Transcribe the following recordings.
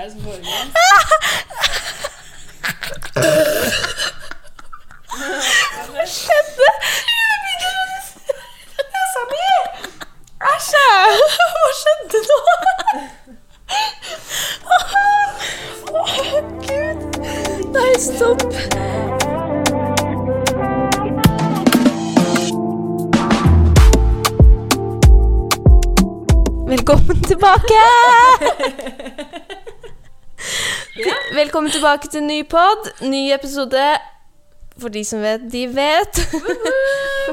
er det Velkommen tilbake til ny pod, ny episode. For de som vet, de vet.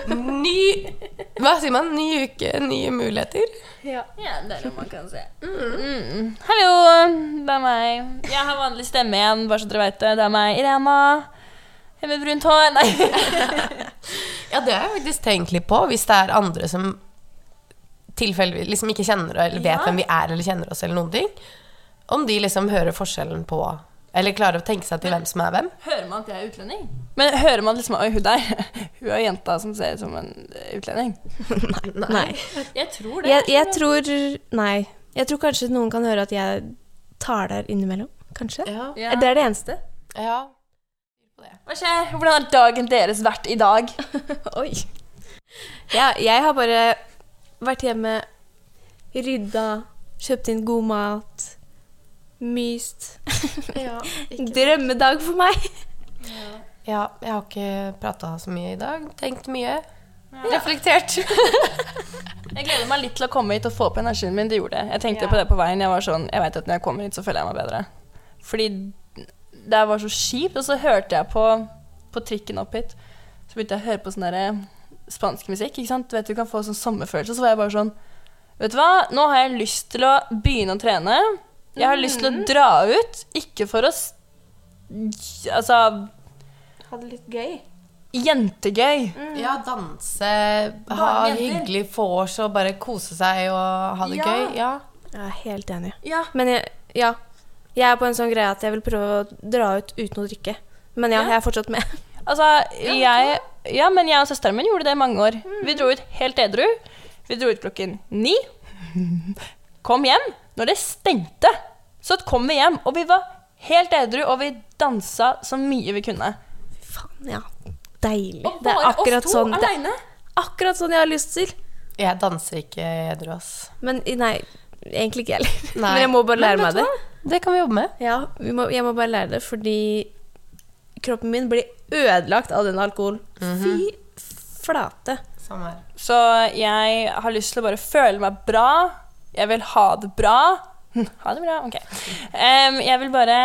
Ny Hva sier man? Ny uke, nye muligheter. Ja, det er det man kan se. Mm. Hallo, det er meg. Jeg har vanlig stemme igjen, bare så dere vet det. Det er meg, Irena. Jeg med brunt hår. Nei. Ja, det har jeg faktisk tenkt litt på. Hvis det er andre som tilfeldigvis liksom ikke kjenner eller vet Ja. hvem vi er, eller kjenner oss, eller noen ting. Om de liksom hører forskjellen på Eller klarer å tenke seg til hvem som er hvem. Hører man at jeg er utlending? Men hører man liksom Oi, hun der. Hun er jenta som ser ut som en utlending. Nei. Jeg tror det. Jeg, jeg tror Nei. Jeg tror kanskje noen kan høre at jeg taler innimellom. Kanskje. Ja. Ja. Det er det eneste. ja. Hva skjer? Hvordan har dagen deres vært i dag? Oi. Ja, jeg har bare vært hjemme, rydda, kjøpt inn god mat, myst. Drømmedag for meg. ja, jeg har ikke prata så mye i dag. Tenkt mye. Reflektert. Jeg gleder meg litt til å komme hit og få opp energien min. Det gjorde jeg. Jeg tenkte Ja. på det på veien. Jeg var sånn, jeg vet at når jeg kommer hit, så føler jeg meg bedre. Fordi det var så kjipt. Og så hørte jeg på, på trikken opp hit, så begynte jeg å høre på sånn derre spansk musikk. ikke sant? Du vet Du kan få sånn sommerfølelse. Så var jeg bare sånn Vet du hva, nå har jeg lyst til å begynne å trene. Jeg har lyst til å dra ut. Ikke for å Altså Ha det litt gøy. Jentegøy. Ja, danse, ha hyggelig vors og bare kose seg og ha det Ja. gøy. Ja. Jeg er helt enig. Ja. Men jeg, ja. Jeg er på en sånn greie at jeg vil prøve å dra ut uten å drikke. Men ja, Ja. jeg er fortsatt med. Altså, jeg Ja, men jeg og søsteren min gjorde det i mange år. Vi dro ut helt edru. Vi dro ut klokken ni. Kom hjem når det stengte. Så kom vi hjem, og vi var helt edru, og vi dansa så mye vi kunne. Fy Faen, ja. Deilig. Og Det er akkurat sånn det, alene. akkurat sånn jeg har lyst til. Jeg danser ikke edru, ass. Men nei, egentlig ikke jeg heller. Men jeg må bare lære meg det. Det kan vi jobbe med. Ja, vi må, jeg må bare lære det, fordi kroppen min blir ødelagt av den alkoholen. Fy flate. Samme her. Så jeg har lyst til å bare føle meg bra. Jeg vil ha det bra. Ha det bra, ok. Um, jeg vil bare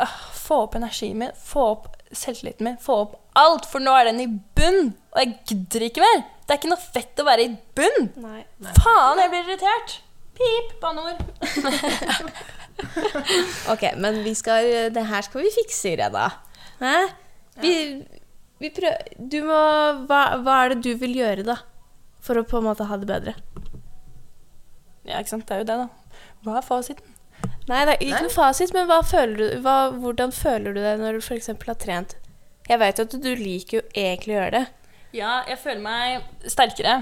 uh, få opp energien min, få opp selvtilliten min, få opp alt. For nå er den i bunn, og jeg gidder ikke mer. Det er ikke noe fett å være i bunn. Nei. Faen, jeg blir irritert. Pip, banneord. Ok, men vi skal, det her skal vi fikse, Irena. Hæ? Vi, vi prøver Du må hva, hva er det du vil gjøre, da? For å på en måte ha det bedre? Ja, ikke sant. Det er jo det, da. Hva er fasiten? Nei, det er ikke noen fasit, men hva føler du, hva, hvordan føler du deg når du f.eks. har trent? Jeg vet jo at du liker jo egentlig å gjøre det. Ja, jeg føler meg sterkere.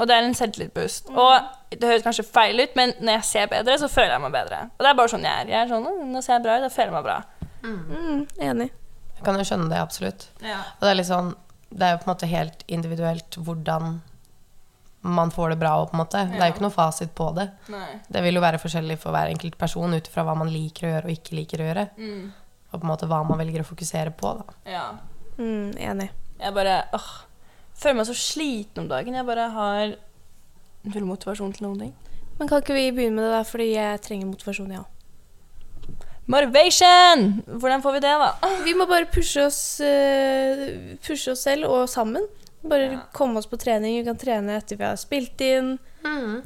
Og det er en selvtillitsboost. Og det høres kanskje feil ut, men når jeg ser bedre, så føler jeg meg bedre. Og det er bare sånn jeg er. Jeg er sånn, Nå ser jeg bra ut, da føler jeg meg bra. Mm, enig. Jeg kan jo skjønne det, absolutt. Ja. Og det er litt sånn Det er jo på en måte helt individuelt hvordan man får det bra på en måte. Det er jo ikke noe fasit på det. Nei. Det vil jo være forskjellig for hver enkelt person ut fra hva man liker å gjøre og ikke liker å gjøre. Mm. Og på en måte hva man velger å fokusere på, da. Ja. Mm, enig. Jeg bare åh, føler meg så sliten om dagen. Jeg bare har null motivasjon til noen ting. Men kan ikke vi begynne med det, da? Fordi jeg trenger motivasjon, jeg ja. òg. Motivation! Hvordan får vi det, da? Vi må bare pushe oss, eh, pushe oss selv og sammen. Bare Ja. komme oss på trening. Vi kan trene etter vi har spilt inn.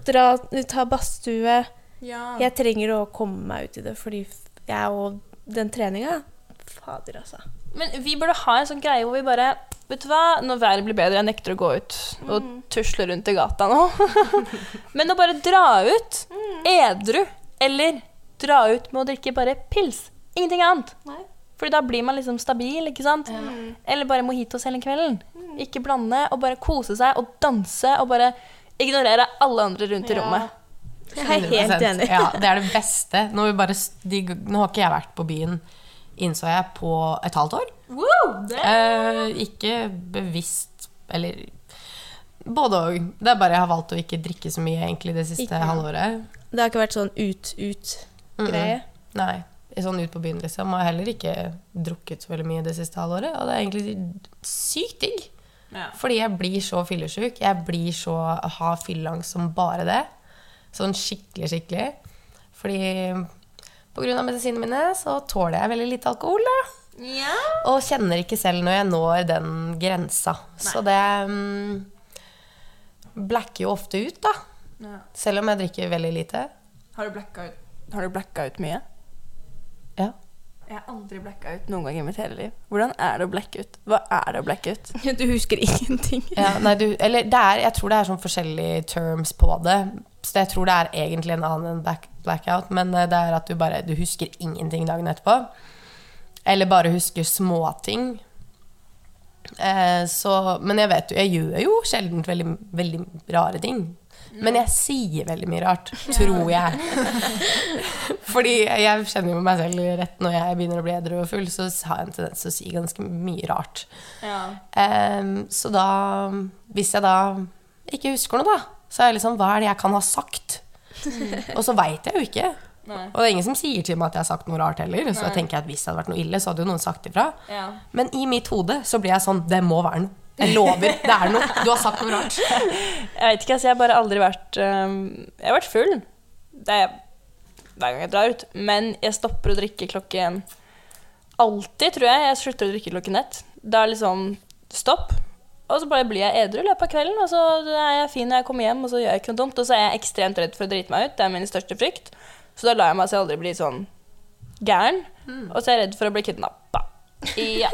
Dra, ta badstue. Ja. Jeg trenger å komme meg ut i det, fordi jeg og den treninga Fader, altså. Men vi burde ha en sånn greie hvor vi bare Vet du hva, når været blir bedre, jeg nekter å gå ut og tusle rundt i gata nå. Men å bare dra ut edru, eller dra ut med å drikke bare pils. Ingenting annet. Nei. Fordi da blir man liksom stabil, ikke sant? Eller bare mojitos hele kvelden. Ikke blande, og bare kose seg og danse og bare ignorere alle andre rundt i Ja. rommet. Jeg er helt enig. Ja, det er det beste. Nå, bare, de, nå har ikke jeg vært på byen, innså jeg, på et halvt år. Eh, ikke bevisst, eller både og. Det er bare jeg har valgt å ikke drikke så mye egentlig det siste Ikke- halvåret. Det har ikke vært sånn ut-ut-greie. Nei, sånn ut på byen liksom. Og heller ikke drukket så veldig mye det siste halvåret. Og det er egentlig sykt digg. Ja. Fordi jeg blir så fyllesyk. Jeg blir så har fylleangst som bare det. Sånn skikkelig, skikkelig. Fordi av medisinene mine så tåler jeg veldig lite alkohol. Da. Ja. Og kjenner ikke selv når jeg når den grensa. Så det um, blacker jo ofte ut, da. Ja. Selv om jeg drikker veldig lite. Har du blacka ut, har du blacka ut mye? Jeg har aldri blacka ut noen gang i mitt hele liv. Hvordan er det å blacke ut? Hva er det å blacke ut? Du husker ingenting. Ja, nei, du, eller det er, jeg tror det er sånn forskjellige terms på det. Så jeg tror det er egentlig en annen enn black, blackout, men eh, det er at du bare du husker ingenting dagen etterpå. Eller bare husker småting. Eh, så, men jeg vet jo, jeg gjør jo sjelden veldig, veldig rare ting. Men jeg sier veldig mye rart, tror jeg. Fordi jeg kjenner jo meg selv rett når jeg begynner å bli edru og full, så har jeg en tendens til å si ganske mye rart. Ja. Ehm, så da Hvis jeg da ikke husker noe, da, så er jeg liksom Hva er det jeg kan ha sagt? Og så veit jeg jo ikke. Nei. Og det er ingen som sier til meg at jeg har sagt noe rart heller. Så jeg tenker at hvis det hadde vært noe ille, så hadde jo noen sagt ifra. Ja. Men i mitt hode så blir jeg sånn Det må være noe. Jeg lover. Det er noe. Du har sagt noe rart. Jeg vet ikke, altså. Jeg har bare aldri vært um, Jeg har vært full. Det er hver gang jeg drar ut. Men jeg stopper å drikke klokken Alltid, tror jeg. Jeg slutter å drikke klokken ett. Da er liksom stopp. Og så bare blir jeg edru i løpet av kvelden, og så er jeg fin når jeg kommer hjem, og så gjør jeg ikke noe dumt. Og så er jeg ekstremt redd for å drite meg ut. Det er min største frykt. Så da lar jeg meg så jeg aldri bli sånn gæren. Og så er jeg redd for å bli kidnappa. Ja.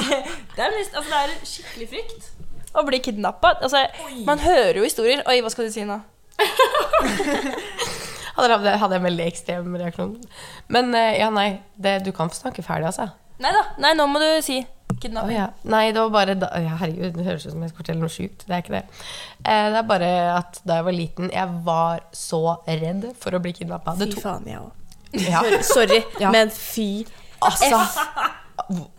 det, er mest, altså, det er en skikkelig frykt å bli kidnappa. Altså, man hører jo historier. Oi, hva skal du si nå? Hadde, hadde, en veldig ekstrem reaksjon. Men eh, ja, nei. Det, du kan få snakke ferdig, altså. Nei da. Nei, nå må du si Å Oh, ja. Nei, det var bare da, ja, Herregud, det høres ut som jeg skal fortelle noe sjukt. Det er ikke det. Eh, det er bare at da jeg var liten, jeg var så redd for å bli kidnappa. Fy faen, jeg òg. Ja. Sorry, Ja. men fy Altså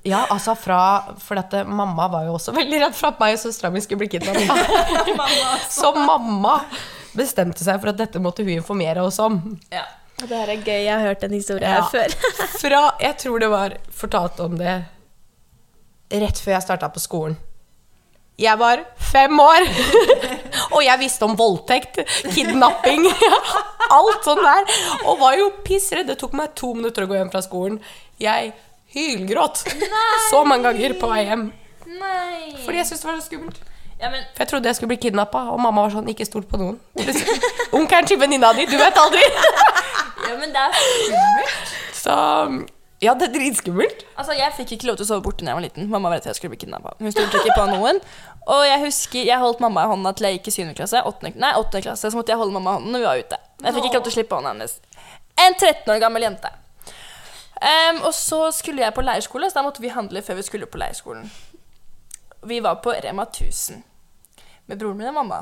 Ja, altså fra For eh, mamma var jo også veldig redd for at meg og søstera mi skulle bli kidnappa. Så mamma bestemte seg for at dette måtte hun informere oss om. Ja. Og Det her er gøy. Jeg har hørt den historien Ja. her før. Fra Jeg tror det var fortalt om det rett før jeg starta på skolen. Jeg var fem år, og jeg visste om voldtekt, kidnapping, alt sånn der. Og var jo pissredd. Det tok meg to minutter å gå hjem fra skolen. Jeg hylgråt så mange ganger på vei hjem. Nei. Fordi jeg syntes det var så skummelt. Ja, men For jeg trodde jeg skulle bli kidnappa, og mamma var sånn Ikke stol på noen. Onkelen til venninna di, du vet aldri. Ja, men det er skummelt. Så ja, det er dritskummelt. Altså, Jeg fikk ikke lov til å sove borte da jeg var liten. Mamma var redd jeg skulle bli kidnappa. Hun stolte ikke på noen. Og jeg husker jeg holdt mamma i hånda til jeg gikk i 7. klasse. 8. Nei, 8. klasse, så måtte jeg holde mamma i hånden når vi var ute. Jeg fikk ikke lov til å slippe hånda hennes. En 13 år gammel jente. Em, og så skulle jeg på leirskole, så da måtte vi handle før vi skulle på leirskolen. Vi var på Rema 1000 med broren min og mamma.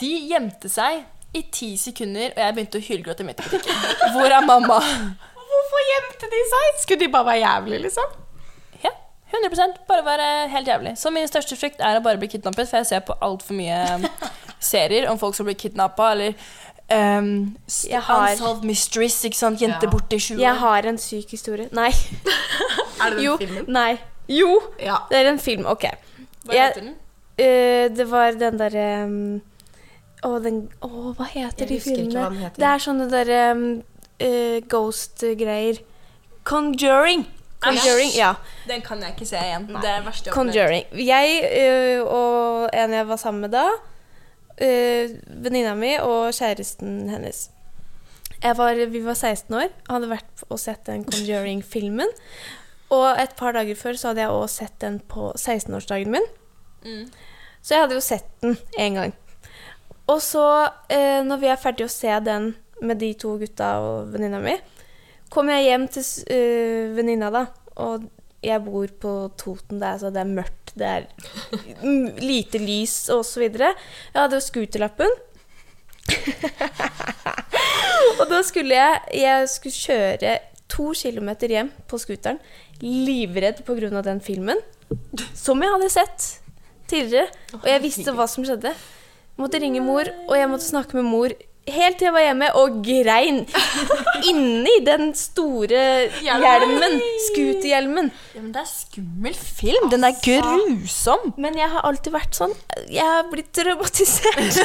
De gjemte seg i ti sekunder, og jeg begynte å hylgråte midt i butikken. Hvor er mamma? Hvorfor gjemte de seg? Skulle de bare være jævlig, liksom? Ja, 100 Bare være helt jævlig. Så min største frykt er å bare bli kidnappet, for jeg ser på altfor mye um, serier om folk som blir kidnappa, eller um, Unsolved Mysteries, ikke sant? Jente Ja. borte i sju Jeg har en syk historie. Nei. Er det den Jo. filmen? Nei. Jo. Ja. Det er en film. Ok. Hva jeg- heter den? Uh, det var den derre um, Å, den Å, hva heter Jeg de filmene? hva den heter. Det er sånne derre um, uh, ghost-greier. Conjuring. Conjuring, ja. Den kan jeg ikke se igjen. Det er verste jeg har. Conjuring. Jeg uh, og en jeg var sammen med da, uh, venninna mi og kjæresten hennes var, Vi var 16 år og hadde vært og sett den Conjuring-filmen. Og et par dager før så hadde jeg også sett den på 16-årsdagen min. Mm. Så jeg hadde jo sett den én gang. Og så, eh, når vi er ferdig å se den med de to gutta og venninna mi, kommer jeg hjem til eh, venninna, da. Og jeg bor på Toten, det er, så det er mørkt, det er lite lys og videre. Jeg hadde scooterlappen. da skulle jeg Jeg skulle kjøre to kilometer hjem på scooteren, livredd pga. den filmen. Som jeg hadde sett tidligere. Og jeg visste hva som skjedde. Jeg måtte ringe mor, og jeg måtte snakke med mor helt til jeg var hjemme og grein inni den store hjelmen. Scooterhjelmen. Ja, men det er skummel film. Den er grusom. Men jeg har alltid vært sånn Jeg har blitt traumatisert.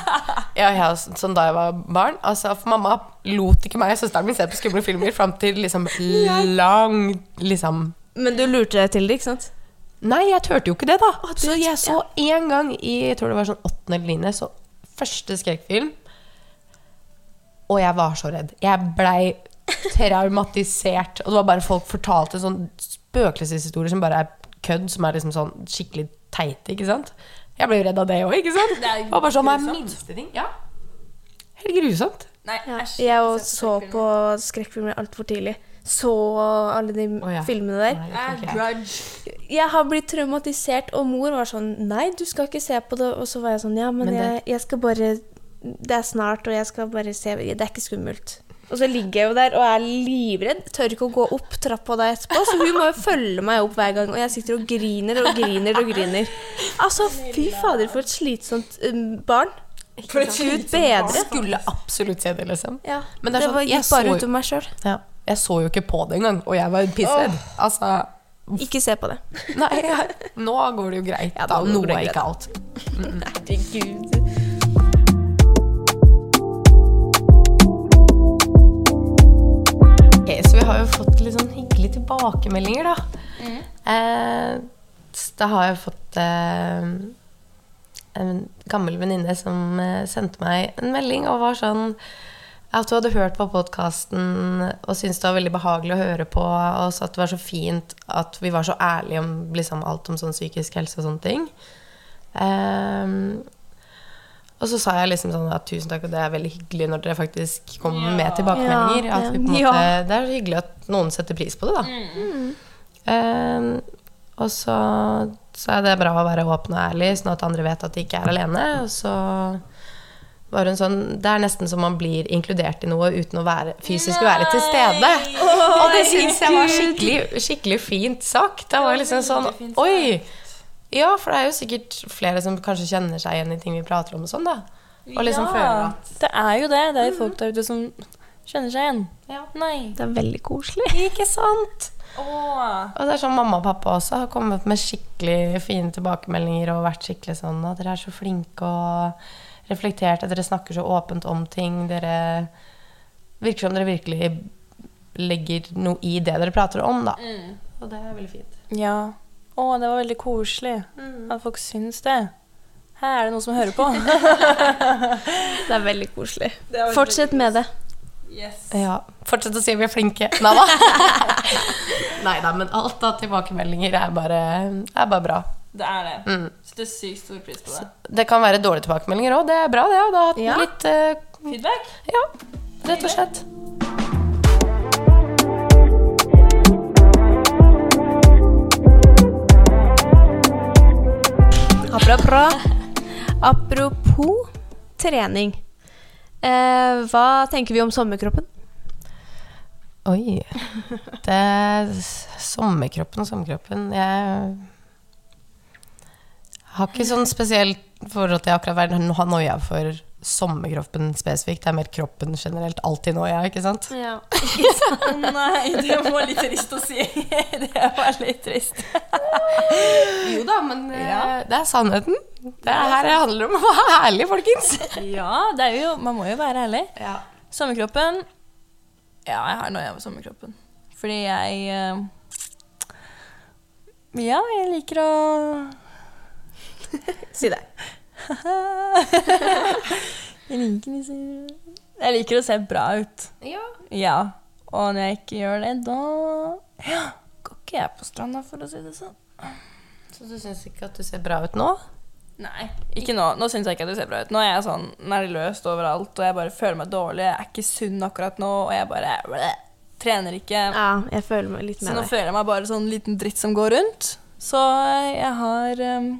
Ja, jeg, sånn da jeg var barn altså, For mamma lot ikke meg og søsteren min se på skumle filmer fram til liksom lang liksom Men du lurte deg til det, ikke sant? Nei, jeg turte jo ikke det, da. så jeg så én gang i jeg tror det var sånn åttende eller niende, så første skrekkfilm. Og jeg var så redd. Jeg blei traumatisert. Og det var bare folk fortalte sånn spøkelseshistorier som bare er kødd, som er liksom sånn skikkelig teite, ikke sant. Jeg ble jo redd av det òg, ikke sant. Det var bare sånn grusomt. minste ting. Ja. Helt grusomt. Nei, Ja, jeg òg så på skrekkfilmer altfor tidlig. Så alle de oh, ja. filmene der. Nei, jeg. Jeg har blitt traumatisert, og mor var sånn Nei, du skal ikke se på det. Og så var jeg sånn Ja, men, Men det- jeg, jeg skal bare Det er snart, og jeg skal bare se Det er ikke skummelt. Og så ligger jeg jo der og er livredd. Tør ikke å gå opp trappa da etterpå. Så hun må jo følge meg opp hver gang. Og jeg sitter og griner og griner og griner. Altså, fy fader, for et slitsomt um, barn. For et slitsomt barn. Skulle absolutt se det, liksom. Ja, Men det det, er sånn, var, gikk bare så- ut av meg sjøl. Ja. Jeg så jo ikke på det engang, og jeg var pissredd. Altså Ikke se på det. Nei, jeg, nå går det jo greit. Ja, da, nå går noe er ikke alt. Herregud. Så vi har jo fått litt sånn hyggelige tilbakemeldinger, da. Eh, da har jeg fått eh, en gammel venninne som eh, sendte meg en melding og var sånn at hun hadde hørt på podkasten og syntes det var veldig behagelig å høre på. Og at det var så fint at vi var så ærlige om liksom, alt om sånn psykisk helse og sånne ting. Ehm, og så sa jeg liksom sånn at tusen takk, og det er veldig hyggelig når dere faktisk kommer med tilbakemeldinger. Ja, ja. måte, Det er så hyggelig at noen setter pris på det, da. Ehm, og så sa jeg det er bra å være åpen og ærlig, sånn at andre vet at de ikke er alene. Og så var hun sånn Det er nesten som man blir inkludert i noe uten å være, fysisk være til stede. og det syns jeg var skikkelig, skikkelig fint sagt. Det var liksom sånn Oi! Ja, for det er jo sikkert flere som kanskje kjenner seg igjen i ting vi prater om og sånn, da. Og liksom føler at Det er jo det. Det er jo folk der ute som kjenner seg igjen. Ja. Nei. Det er veldig koselig. Ikke sant? Åh. Og det er sånn mamma og pappa også har kommet med skikkelig fine tilbakemeldinger og vært skikkelig sånn at dere er så flinke og reflekterte, dere snakker så åpent om ting. Dere virker som dere virkelig legger noe i det dere prater om, da. Og det er veldig fint. Ja. Å, det var veldig koselig at folk syns det. Her er det noen som hører på. Det er veldig koselig. Fortsett med det. Yes. Ja. Fortsett å si vi er flinke. Nei da. Nei da, men alt av tilbakemeldinger er bare, er bare bra. Det er det. Mm. Setter sykt stor pris på det. Det kan være dårlige tilbakemeldinger òg, det er bra, det. Og da har hatt Ja. litt uh, Feedback? Ja, rett og slett. Apropos trening. Eh, hva tenker vi om sommerkroppen? Oi. Det er sommerkroppen sommerkroppen, sommerkroppen Jeg har ikke sånn spesielt forhold til akkurat være Har noia for sommerkroppen spesifikt. Det er mer kroppen generelt. Alltid ja, ikke sant? Ja. Nei, det var litt trist å si. Det var litt trist. Jo da, men eh, Ja. det er sannheten. Det er her det handler om å være ærlig, folkens. Ja, det er jo Man må jo være ærlig. Ja. Sommerkroppen Ja, jeg har noe med sommerkroppen. Fordi jeg eh, Ja, jeg liker å Si det. Jeg liker, jeg liker å se bra ut. ja. Ja. Og når jeg ikke gjør det, da ja, går ikke jeg på stranda, for å si det sånn. Så du syns ikke at du ser bra ut nå? Nei, ikke nå. Nå syns jeg ikke at du ser bra ut. Nå er jeg sånn nervøst overalt, og jeg bare føler meg dårlig. Jeg er ikke sunn akkurat nå, og jeg bare bleh, trener ikke. Ja, jeg føler meg litt Så nå deg. føler jeg meg bare sånn liten dritt som går rundt. Så jeg har um,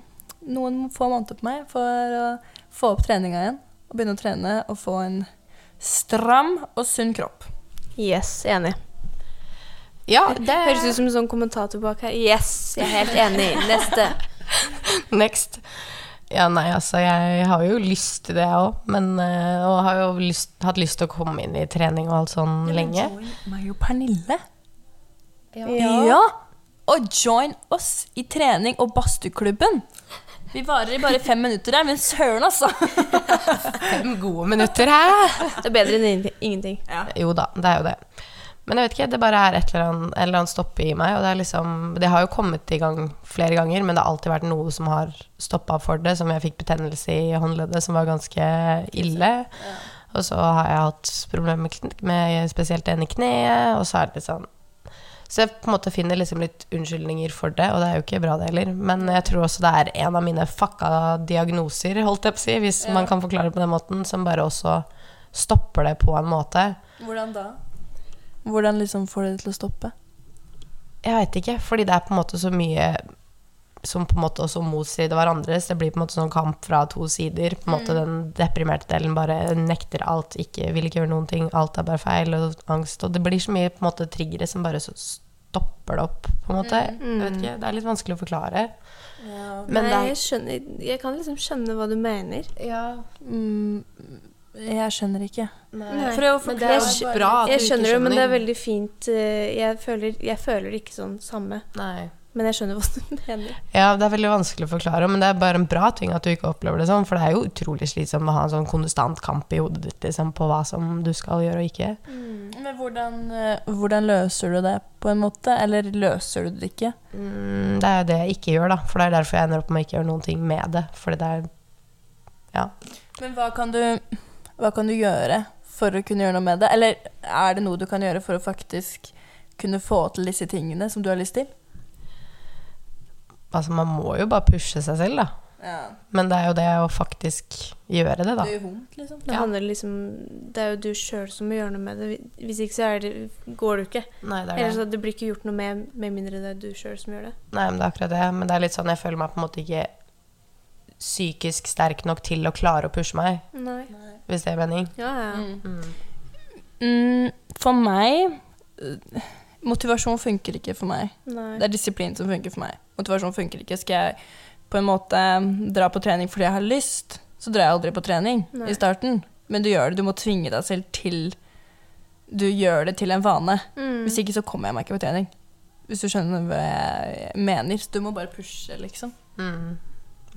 noen få måneder på meg for å få opp treninga igjen. Og begynne å trene og få en Stram og sunn kropp. Yes, enig. Ja, det Høres ut som en sånn kommentator bak her. Yes, jeg er helt enig. Neste. Next. Ja, nei, altså, jeg har jo lyst til det, jeg òg. Men eh, Og har jo lyst, hatt lyst til å komme inn i trening og alt sånn lenge. Join meg og Pernille. Ja. Og join oss i trening og badstueklubben. Vi varer i bare fem minutter her, men søren, altså. Fem gode minutter her. Det er bedre enn ingenting- Ja. Jo da, det er jo det. Men jeg vet ikke, det bare er et eller annet, et eller annet stopp i meg. Og det er liksom Det har jo kommet i gang flere ganger, men det har alltid vært noe som har stoppa for det. Som jeg fikk betennelse i håndleddet, som var ganske ille. Og så har jeg hatt problemer med, med spesielt det ene kneet, og så er det litt sånn Så jeg på en måte finner liksom litt unnskyldninger for det, og det er jo ikke bra det heller. Men jeg tror også det er en av mine fucka diagnoser, holdt jeg på å si, hvis man kan forklare det på den måten, som bare også stopper det på en måte. Hvordan da? Hvordan liksom får det til å stoppe? Jeg veit ikke, fordi det er på en måte så mye som på en måte også motsider. Så det blir på en måte sånn kamp fra to sider. På en måte Den deprimerte delen bare nekter alt, ikke, vil ikke gjøre noen ting. Alt er bare feil, og angst. Og det blir så mye på en måte triggere som bare så stopper det opp, på en måte. Jeg vet ikke, Det er litt vanskelig å forklare. Men Nei, det jeg skjønner Jeg kan liksom skjønne hva du mener. er ja, Mm, jeg skjønner ikke. Nei. For å Men det er jo forklare bra at Jeg du ikke skjønner det, men det er veldig fint. eh, Jeg føler, jeg føler ikke sånn samme. Nei. Men jeg skjønner hva du mener. Ja, det er veldig vanskelig å forklare, men det er bare en bra ting at du ikke opplever det sånn, for det er jo utrolig slitsomt å ha en sånn konstant kamp i hodet ditt liksom, på hva som du skal gjøre og ikke. Men hvordan, eh, hvordan løser du det, på en måte? Eller løser du det ikke? Mm, det er jo det jeg ikke gjør, da, for det er derfor jeg ender opp med å ikke gjøre noen ting med det. Fordi det er Ja. Men hva kan du, hva kan du gjøre for å kunne gjøre noe med det? Eller er det noe du kan gjøre for å faktisk kunne få til disse tingene som du har lyst til? Altså, man må jo bare pushe seg selv, da. Ja. Men det er jo det å faktisk gjøre det, da. Det gjør vondt, liksom. Det Ja. handler liksom Det er jo du sjøl som må gjøre noe med det. Hvis ikke så er det, går det jo ikke. Nei, det er Eller det. så det blir ikke gjort noe med med mindre det er du sjøl som gjør det. Nei, men det er akkurat det. Men det er litt sånn, jeg føler meg på en måte ikke psykisk sterk nok til å klare å pushe meg, Nei. hvis det er mening. Ja, ja. Mm. Mm, for meg Motivasjon funker ikke for meg. Nei. Det er disiplin som funker for meg. Motivasjon funker ikke. Skal jeg på en måte dra på trening fordi jeg har lyst, så drar jeg aldri på trening Nei. i starten. Men du gjør det. Du må tvinge deg selv til Du gjør det til en vane. Mm. Hvis ikke så kommer jeg meg ikke på trening. Hvis du skjønner hva jeg mener. Så du må bare pushe, liksom. Mm.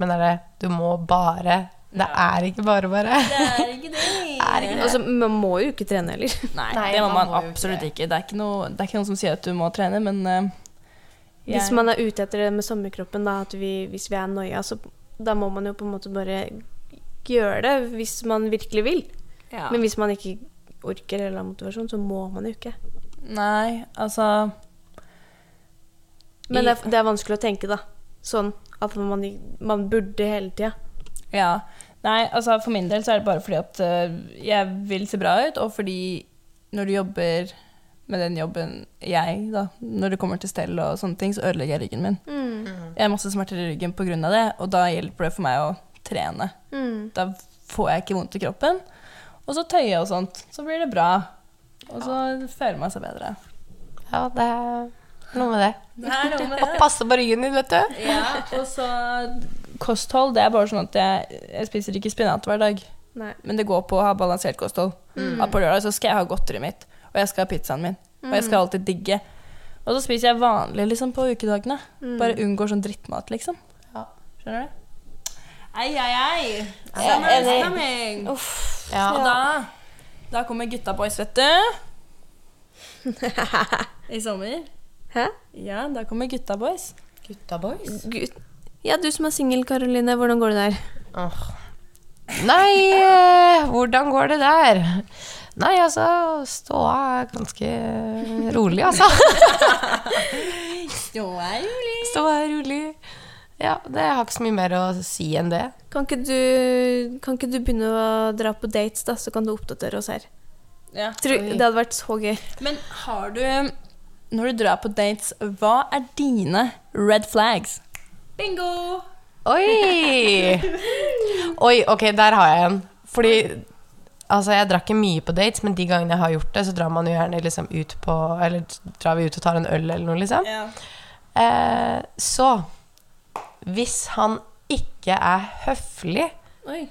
Men er det Du må bare Det er ikke bare, bare. Det er ikke det. Er ikke det. Altså, man må jo ikke trene heller. Nei, Nei, det må man man må absolutt ikke. ikke. Det er ikke, noe, det er ikke noen som sier at du må trene, men eh, Hvis man er ute etter det med sommerkroppen, da, at vi, hvis vi er noia, så da må man jo på en måte bare gjøre det hvis man virkelig vil. ja. Men hvis man ikke orker eller har motivasjon, så må man jo ikke. Nei, altså Men det er, det er vanskelig å tenke, da. Sånn at man, man burde hele tida. Ja. Nei, altså for min del så er det bare fordi at øh, jeg vil se bra ut, og fordi når du jobber med den jobben jeg, da, når det kommer til stell og sånne ting, så ødelegger jeg ryggen min. Mm. Jeg har masse smerter i ryggen pga. det, og da hjelper det for meg å trene. Mm. Da får jeg ikke vondt i kroppen. Og så tøye og sånt. Så blir det bra. Og så føler man seg bedre. Ja, det er noe med det. Det Å passe på ryggen din, vet du. Ja, og så kosthold, det er bare sånn at jeg, jeg spiser ikke spinat hver dag. Nei. Men det går på å ha balansert kosthold. At på lørdag så skal jeg ha godteriet mitt, og jeg skal ha pizzaen min. Og jeg skal alltid digge. Og så spiser jeg vanlig liksom på ukedagene. Bare unngår sånn drittmat, liksom. Ja. Skjønner du? Ei, ei, ei. Summer is coming. Uff. Ja. Og da, da kommer gutta boys, vet du. I sommer. Hæ? Ja, da kommer gutta boys. Gutta boys. Gud. Ja, du som er singel, Karoline. Hvordan går det der? Oh. Nei, eh, hvordan går det der? Nei, altså, ståa er ganske rolig, altså. ståa er rolig. Ståa er rolig. Ja, det har ikke så mye mer å si enn det. Kan ikke, du, kan ikke du begynne å dra på dates, da, så kan du oppdatere oss her? Ja. Tror, det hadde vært så gøy. Men har du Når du drar på dates, hva er dine red flags? Bingo! Oi! Oi, ok, der har jeg en. Fordi Altså, jeg drar ikke mye på dates, men de gangene jeg har gjort det, så drar man jo gjerne liksom ut på Eller drar vi ut og tar en øl eller noe, liksom. Ja. Eh, så hvis han ikke er høflig, Oi.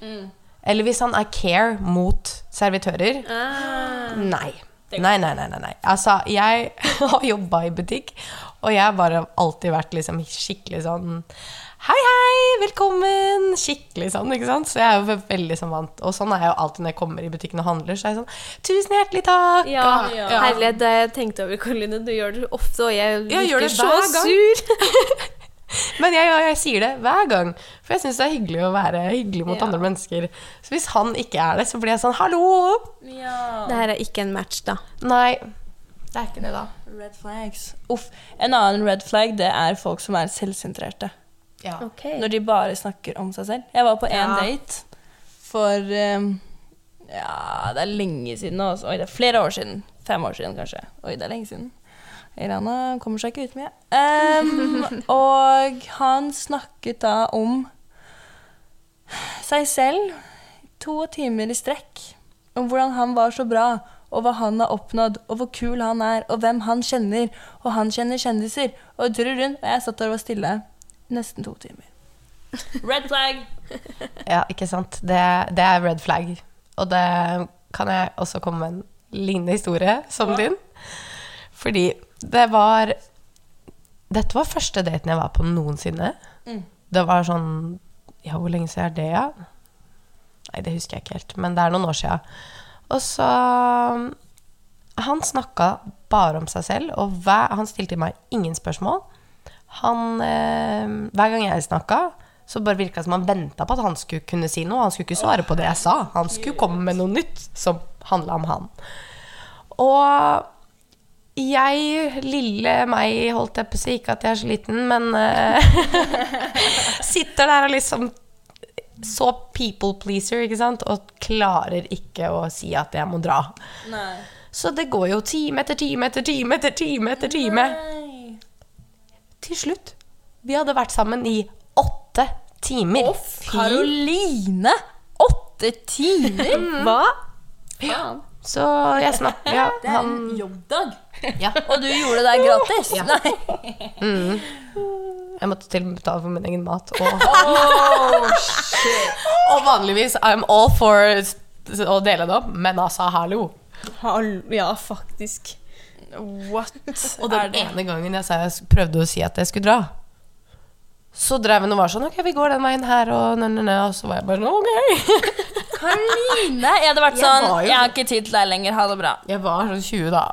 eller hvis han er care mot servitører Ah. Nei, nei, nei, nei, nei. Altså, jeg har jobba i butikk, og jeg har alltid vært liksom skikkelig sånn Hei, hei, velkommen! Skikkelig sånn, ikke sant? Så jeg er jo veldig sånn vant. Og sånn er jeg jo alltid når jeg kommer i butikken og handler. Så er jeg sånn Tusen hjertelig takk! Ja, Ja. herlighet, det jeg tenkte over, Karoline. Du gjør det ofte, og jeg virker så gang. sur. Men jeg, jeg, jeg sier det hver gang, for jeg syns det er hyggelig å være hyggelig mot Ja. andre mennesker. Så hvis han ikke er det, så blir jeg sånn Hallo! ja. Det her er ikke en match, da. Nei, det er ikke det, da. Red flags. Uff. En annen red flag, det er folk som er selvsentrerte. Ja. Okay. Når de bare snakker om seg selv. Jeg var på én Ja. date for um, Ja, det er lenge siden nå. altså. Oi, det er flere år siden. Fem år siden, kanskje. Oi, det er lenge siden. Irana kommer seg ikke ut mye. Um, og han snakket da om seg selv to timer i strekk. Om hvordan han var så bra, og hva han har oppnådd, og hvor kul han er, og hvem han kjenner. Og han kjenner kjendiser. Og turr rundt. Og jeg satt der og var stille nesten to timer. Red flag! Ja, ikke sant. Det, det er red flag. Og det kan jeg også komme med en lignende historie som din. Fordi det var Dette var første daten jeg var på noensinne. Mm. Det var sånn Ja, hvor lenge siden er det, ja? Nei, det husker jeg ikke helt. Men det er noen år siden. Og så Han snakka bare om seg selv, og hver, han stilte meg ingen spørsmål. Han, eh, hver gang jeg snakka, så bare virka det som han venta på at han skulle kunne si noe. Han skulle ikke svare på det jeg sa. Han skulle komme med noe nytt som handla om han. Og jeg, lille meg, holdt jeg på å si, ikke at jeg er så liten, men eh, sitter der og liksom så people pleaser, ikke sant, og klarer ikke å si at jeg må dra. Nei. Så det går jo time etter time etter time etter time etter time. Nei. Til slutt. Vi hadde vært sammen i åtte timer. Karoline! Åtte timer? Hva? Ja. Så jeg snakker ja, Det er han, en jobbdag. Ja. Og du gjorde det gratis? Nei. Jeg måtte til og med betale for min egen mat. Og, og vanligvis I'm all for å dele det opp, men altså, hallo. Ja, faktisk. What Og den ene gangen jeg, sa jeg prøvde å si at jeg skulle dra, så drev hun og var sånn Ok, vi går den veien her, og nø, nø, nø. Og så var jeg bare sånn Ok. Karoline! Jeg hadde vært Jeg sånn jo- Jeg har ikke tid til deg lenger. Ha det bra. Jeg var sånn 20 da.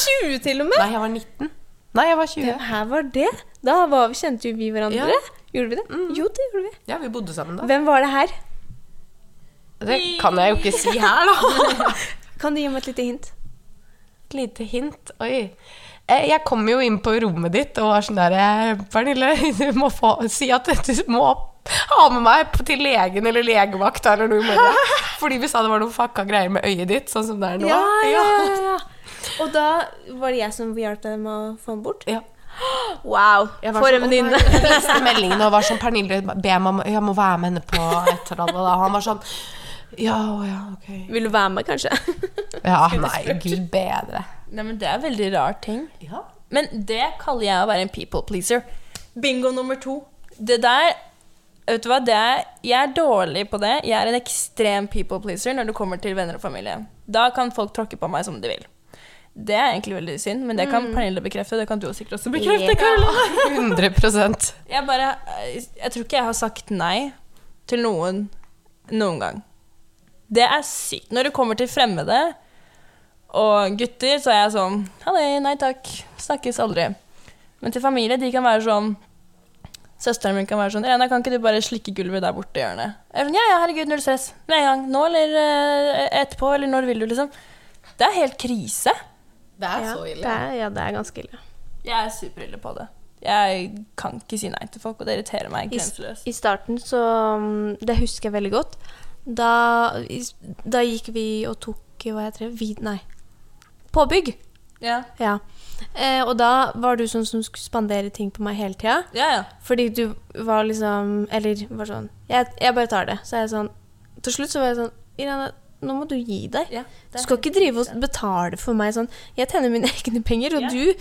20 til og med? Nei, jeg var 19. Nei, jeg var 20. Det her var det. Da var vi, kjente jo vi hverandre. Ja. Gjorde vi det? Jo, det gjorde vi. Ja, vi bodde sammen da. Hvem var det her? Det kan jeg jo ikke si her, da. Kan du gi meg et lite hint? Et lite hint. Oi. Eh, Jeg kom jo inn på rommet ditt og var sånn der eh, Pernille, du må få, si at du må ha med meg til legen eller legevakta eller noe i morgen. Fordi vi sa det var noe fucka greier med øyet ditt, sånn som det er nå. Ja, ja, ja, ja. Og da var det jeg som hjalp deg med å få den bort? Ja. Wow, for sånn, en venninne. nei», Jeg leste meldingen og var sånn Pernille be meg om Jeg må være med henne på et eller annet. Og han var sånn Ja, ja, ok. Vil du være med, kanskje? Ja, nei, gud bedre. Nei, men Det er veldig rar ting. Ja. Men det kaller jeg å være en people pleaser. Bingo nummer to. Det der Vet du hva, det er, Jeg er dårlig på det. Jeg er en ekstrem people pleaser når det kommer til venner og familie. Da kan folk tråkke på meg som de vil. Det er egentlig veldig synd, men det kan Pernille bekrefte. Det kan du sikkert også bekrefte. Caroline. 100% Jeg bare Jeg tror ikke jeg har sagt nei til noen noen gang. Det er sykt. Når det kommer til fremmede og gutter, så er jeg sånn Halløy, nei takk. Snakkes aldri. Men til familie, de kan være sånn Søsteren min kan være sånn Irena, kan ikke du bare slikke gulvet der borte i hjørnet? Jeg er sånn, ja, ja, herregud, null stress. Med en gang. Nå eller eh, etterpå, eller når vil du, liksom. Det er helt krise. Det er Ja, så det er, ja, det er ganske ille. Jeg er superille på det. Jeg kan ikke si nei til folk, og det irriterer meg I, grenseløst. I starten så mm, Det husker jeg veldig godt. Da, i- da gikk vi og tok Hva heter det? Vi, nei. Påbygg. Ja. Ja. Eh, og da var du sånn som skulle spandere ting på meg hele tida. Ja, ja. Fordi du var liksom Eller var sånn Jeg, jeg bare tar det. Så er jeg sånn Til slutt så var jeg sånn Irene, nå må du gi deg. Ja, Du skal ikke drive og betale for meg sånn Jeg tjener mine egne penger, og Ja. du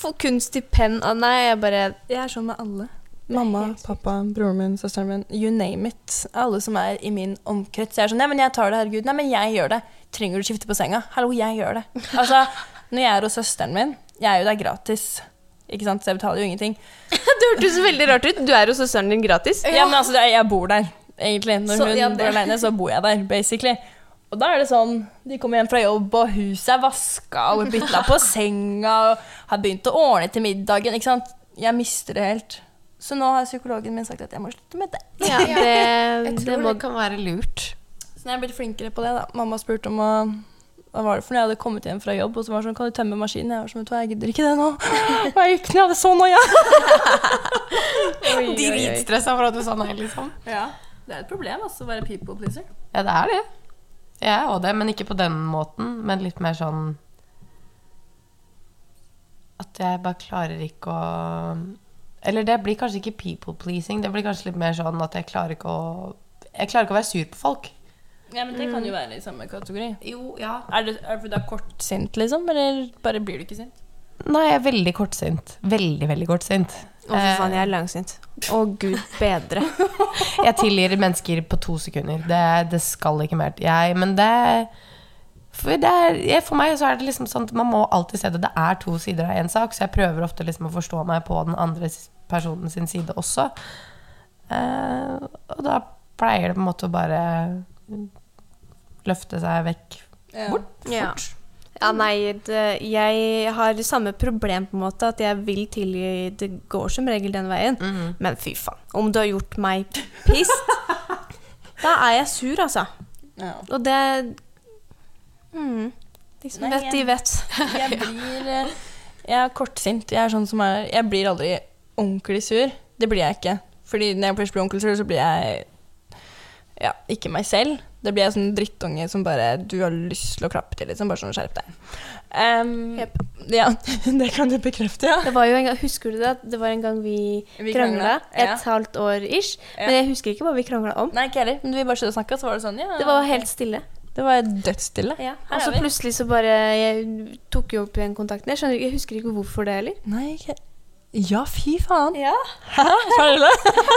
får kun stipend av Nei, jeg bare Jeg er sånn med alle. Mamma, pappa, broren min, søsteren min. You name it. Alle som er i min omkrets. Jeg er sånn Nei, men jeg tar det, herregud. Nei, men jeg gjør det. Trenger du skifte på senga? Hallo, jeg gjør det. Altså, når jeg er hos søsteren min Jeg er jo der gratis. Ikke sant? Så jeg betaler jo ingenting. Det hørtes veldig rart ut. Du er hos søsteren din gratis. Ja, men altså, jeg bor der, egentlig. Når Så, hun ja, bor alene, så bor jeg der, basically. Og da er det sånn De kommer hjem fra jobb, og huset er vaska, og bytta på senga, og har begynt å ordne til middagen. Ikke sant? Jeg mister det helt. Så nå har psykologen min sagt at jeg må slutte med det. Ja, det, Jeg det må det kan være lurt. Så jeg er blitt flinkere på det. da. Mamma spurte om å hva var det for når jeg hadde kommet hjem fra jobb og så var det sånn, kan du tømme maskinen? Jeg var sånn, vet du hva, jeg gidder ikke det nå. Og jeg gikk ned, jeg hadde så noia. Dritstressa for at du sa nei, liksom. Ja, det er et problem altså, å være people pleaser. Ja, det er det. Jeg er òg det, men ikke på den måten. Men litt mer sånn At jeg bare klarer ikke å Eller det blir kanskje ikke people pleasing. Det blir kanskje litt mer sånn at jeg klarer ikke å Jeg klarer ikke å være sur på folk. Ja, men det kan jo være i samme kategori. Jo, ja. Er det, er det fordi du er kortsint, liksom? Eller bare blir du ikke sint? Nei, jeg er veldig kortsint. Veldig, veldig kortsint. Å, fy faen, jeg er langsint. Å, gud bedre. Jeg tilgir mennesker på to sekunder. Det, det skal ikke mer til. Jeg, men det for, det er, for meg så er det liksom sånn at man må alltid se det. Det er to sider av en sak, så jeg prøver ofte liksom å forstå meg på den andre personen sin side også. Eh, og da pleier det på en måte å bare løfte seg vekk Bort. Ja. ja, nei, det, jeg har samme problem på en måte, at jeg vil tilgi Det går som regel den veien. Mhm. Men fy faen, om du har gjort meg pissed, da er jeg sur, altså. Ja. Og det mm, De som vet, de vet. Jeg blir eh, Jeg er kortsint. Jeg er sånn som er Jeg blir aldri ordentlig sur. Det blir jeg ikke. Fordi når jeg først blir ordentlig sur, så blir jeg ja, ikke meg selv. Det blir jeg sånn drittunge som bare du har lyst til å klappe til. Liksom. Bare sånn skjerp deg. Um, yep. ja, det kan du bekrefte, ja. Det var jo en gang, Husker du det? Det var en gang vi, Vi krangla. Et ja. halvt år ish. Ja. Men jeg husker ikke hva vi krangla om. Nei, ikke heller. Men vi bare stod og snakka, så var det sånn, ja. Det var helt stille. Det var dødsstille. Ja. Og så plutselig så bare Jeg tok jo opp igjen kontakten. Jeg skjønner jeg husker ikke hvorfor det heller. Nei, ikke Ja, fy faen. Ja. Charlie.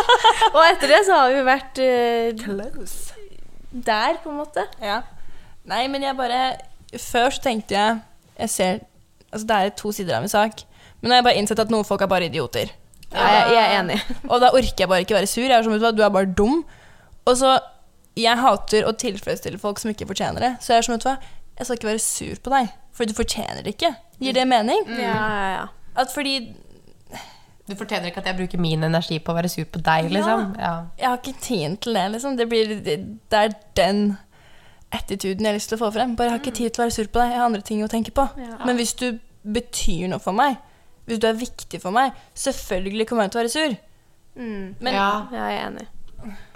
Og etter det så har vi vært uh, Close. der, på en måte. Ja. Nei, men jeg bare Før så tenkte jeg Jeg ser Altså, det er to sider av en sak. Men nå har jeg bare innsett at noen folk er bare idioter. Ja, jeg, jeg er enig. Og da orker jeg bare ikke være sur. Jeg er som, vet du du er bare dum. Og så Jeg hater å tilfredsstille folk som ikke fortjener det. Så jeg er som, vet du hva, jeg skal ikke være sur på deg, for du fortjener det ikke. Gir det mening? Ja, ja, ja. At fordi Du fortjener ikke at jeg bruker min energi på å være sur på deg, liksom. Ja. Jeg har ikke tid til det, liksom. Det, blir, det, det er den attituden jeg har lyst til å få frem. Bare jeg har ikke tid til å være sur på deg. Jeg har andre ting å tenke på. Ja. Men hvis du betyr noe for meg, hvis du er viktig for meg, selvfølgelig kommer jeg til å være sur. Mm. Men ja. Ja, jeg er enig.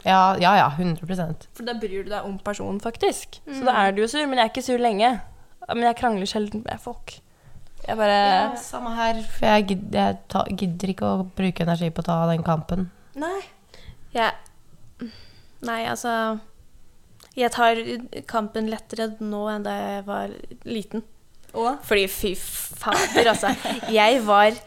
Ja, ja, ja 100% For da bryr du deg om personen, faktisk. Så da er du jo sur. Men jeg er ikke sur lenge. Men jeg krangler sjelden med folk. Jeg bare Ja, samme her. For jeg, gidder, jeg ta, gidder ikke å bruke energi på å ta den kampen. Nei. Jeg Nei, altså Jeg tar kampen lettere nå enn da jeg var liten. Og Fordi fy fader, altså. Jeg var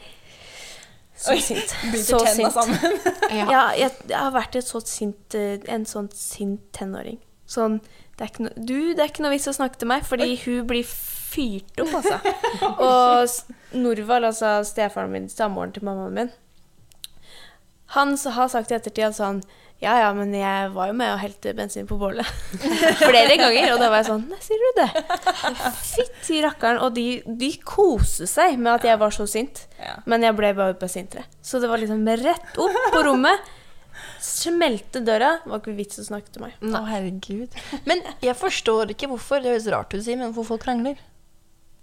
så sint. Så sint. sammen. Ja, jeg, jeg har vært et så sint, eh, en sånn sint tenåring. Sånn det er, ikke no, Du, det er ikke noe vits å snakke til meg, fordi hun blir fyrt opp, altså. Og Norvald, altså stefaren min, samboeren til mammaen min, han har sagt i ettertid sånn Ja, ja, men jeg var jo med og helte bensin på bålet. Flere ganger. Og da var jeg sånn Nei, sier du det? Fytti rakkeren. Og de, de koste seg med at jeg var så sint. Men jeg ble bare besintere. Så det var liksom rett opp på rommet. Smelte døra. Det var ikke vits å snakke til meg. Å, herregud. Men jeg forstår ikke hvorfor. Det høres rart ut å si, men hvorfor folk krangler.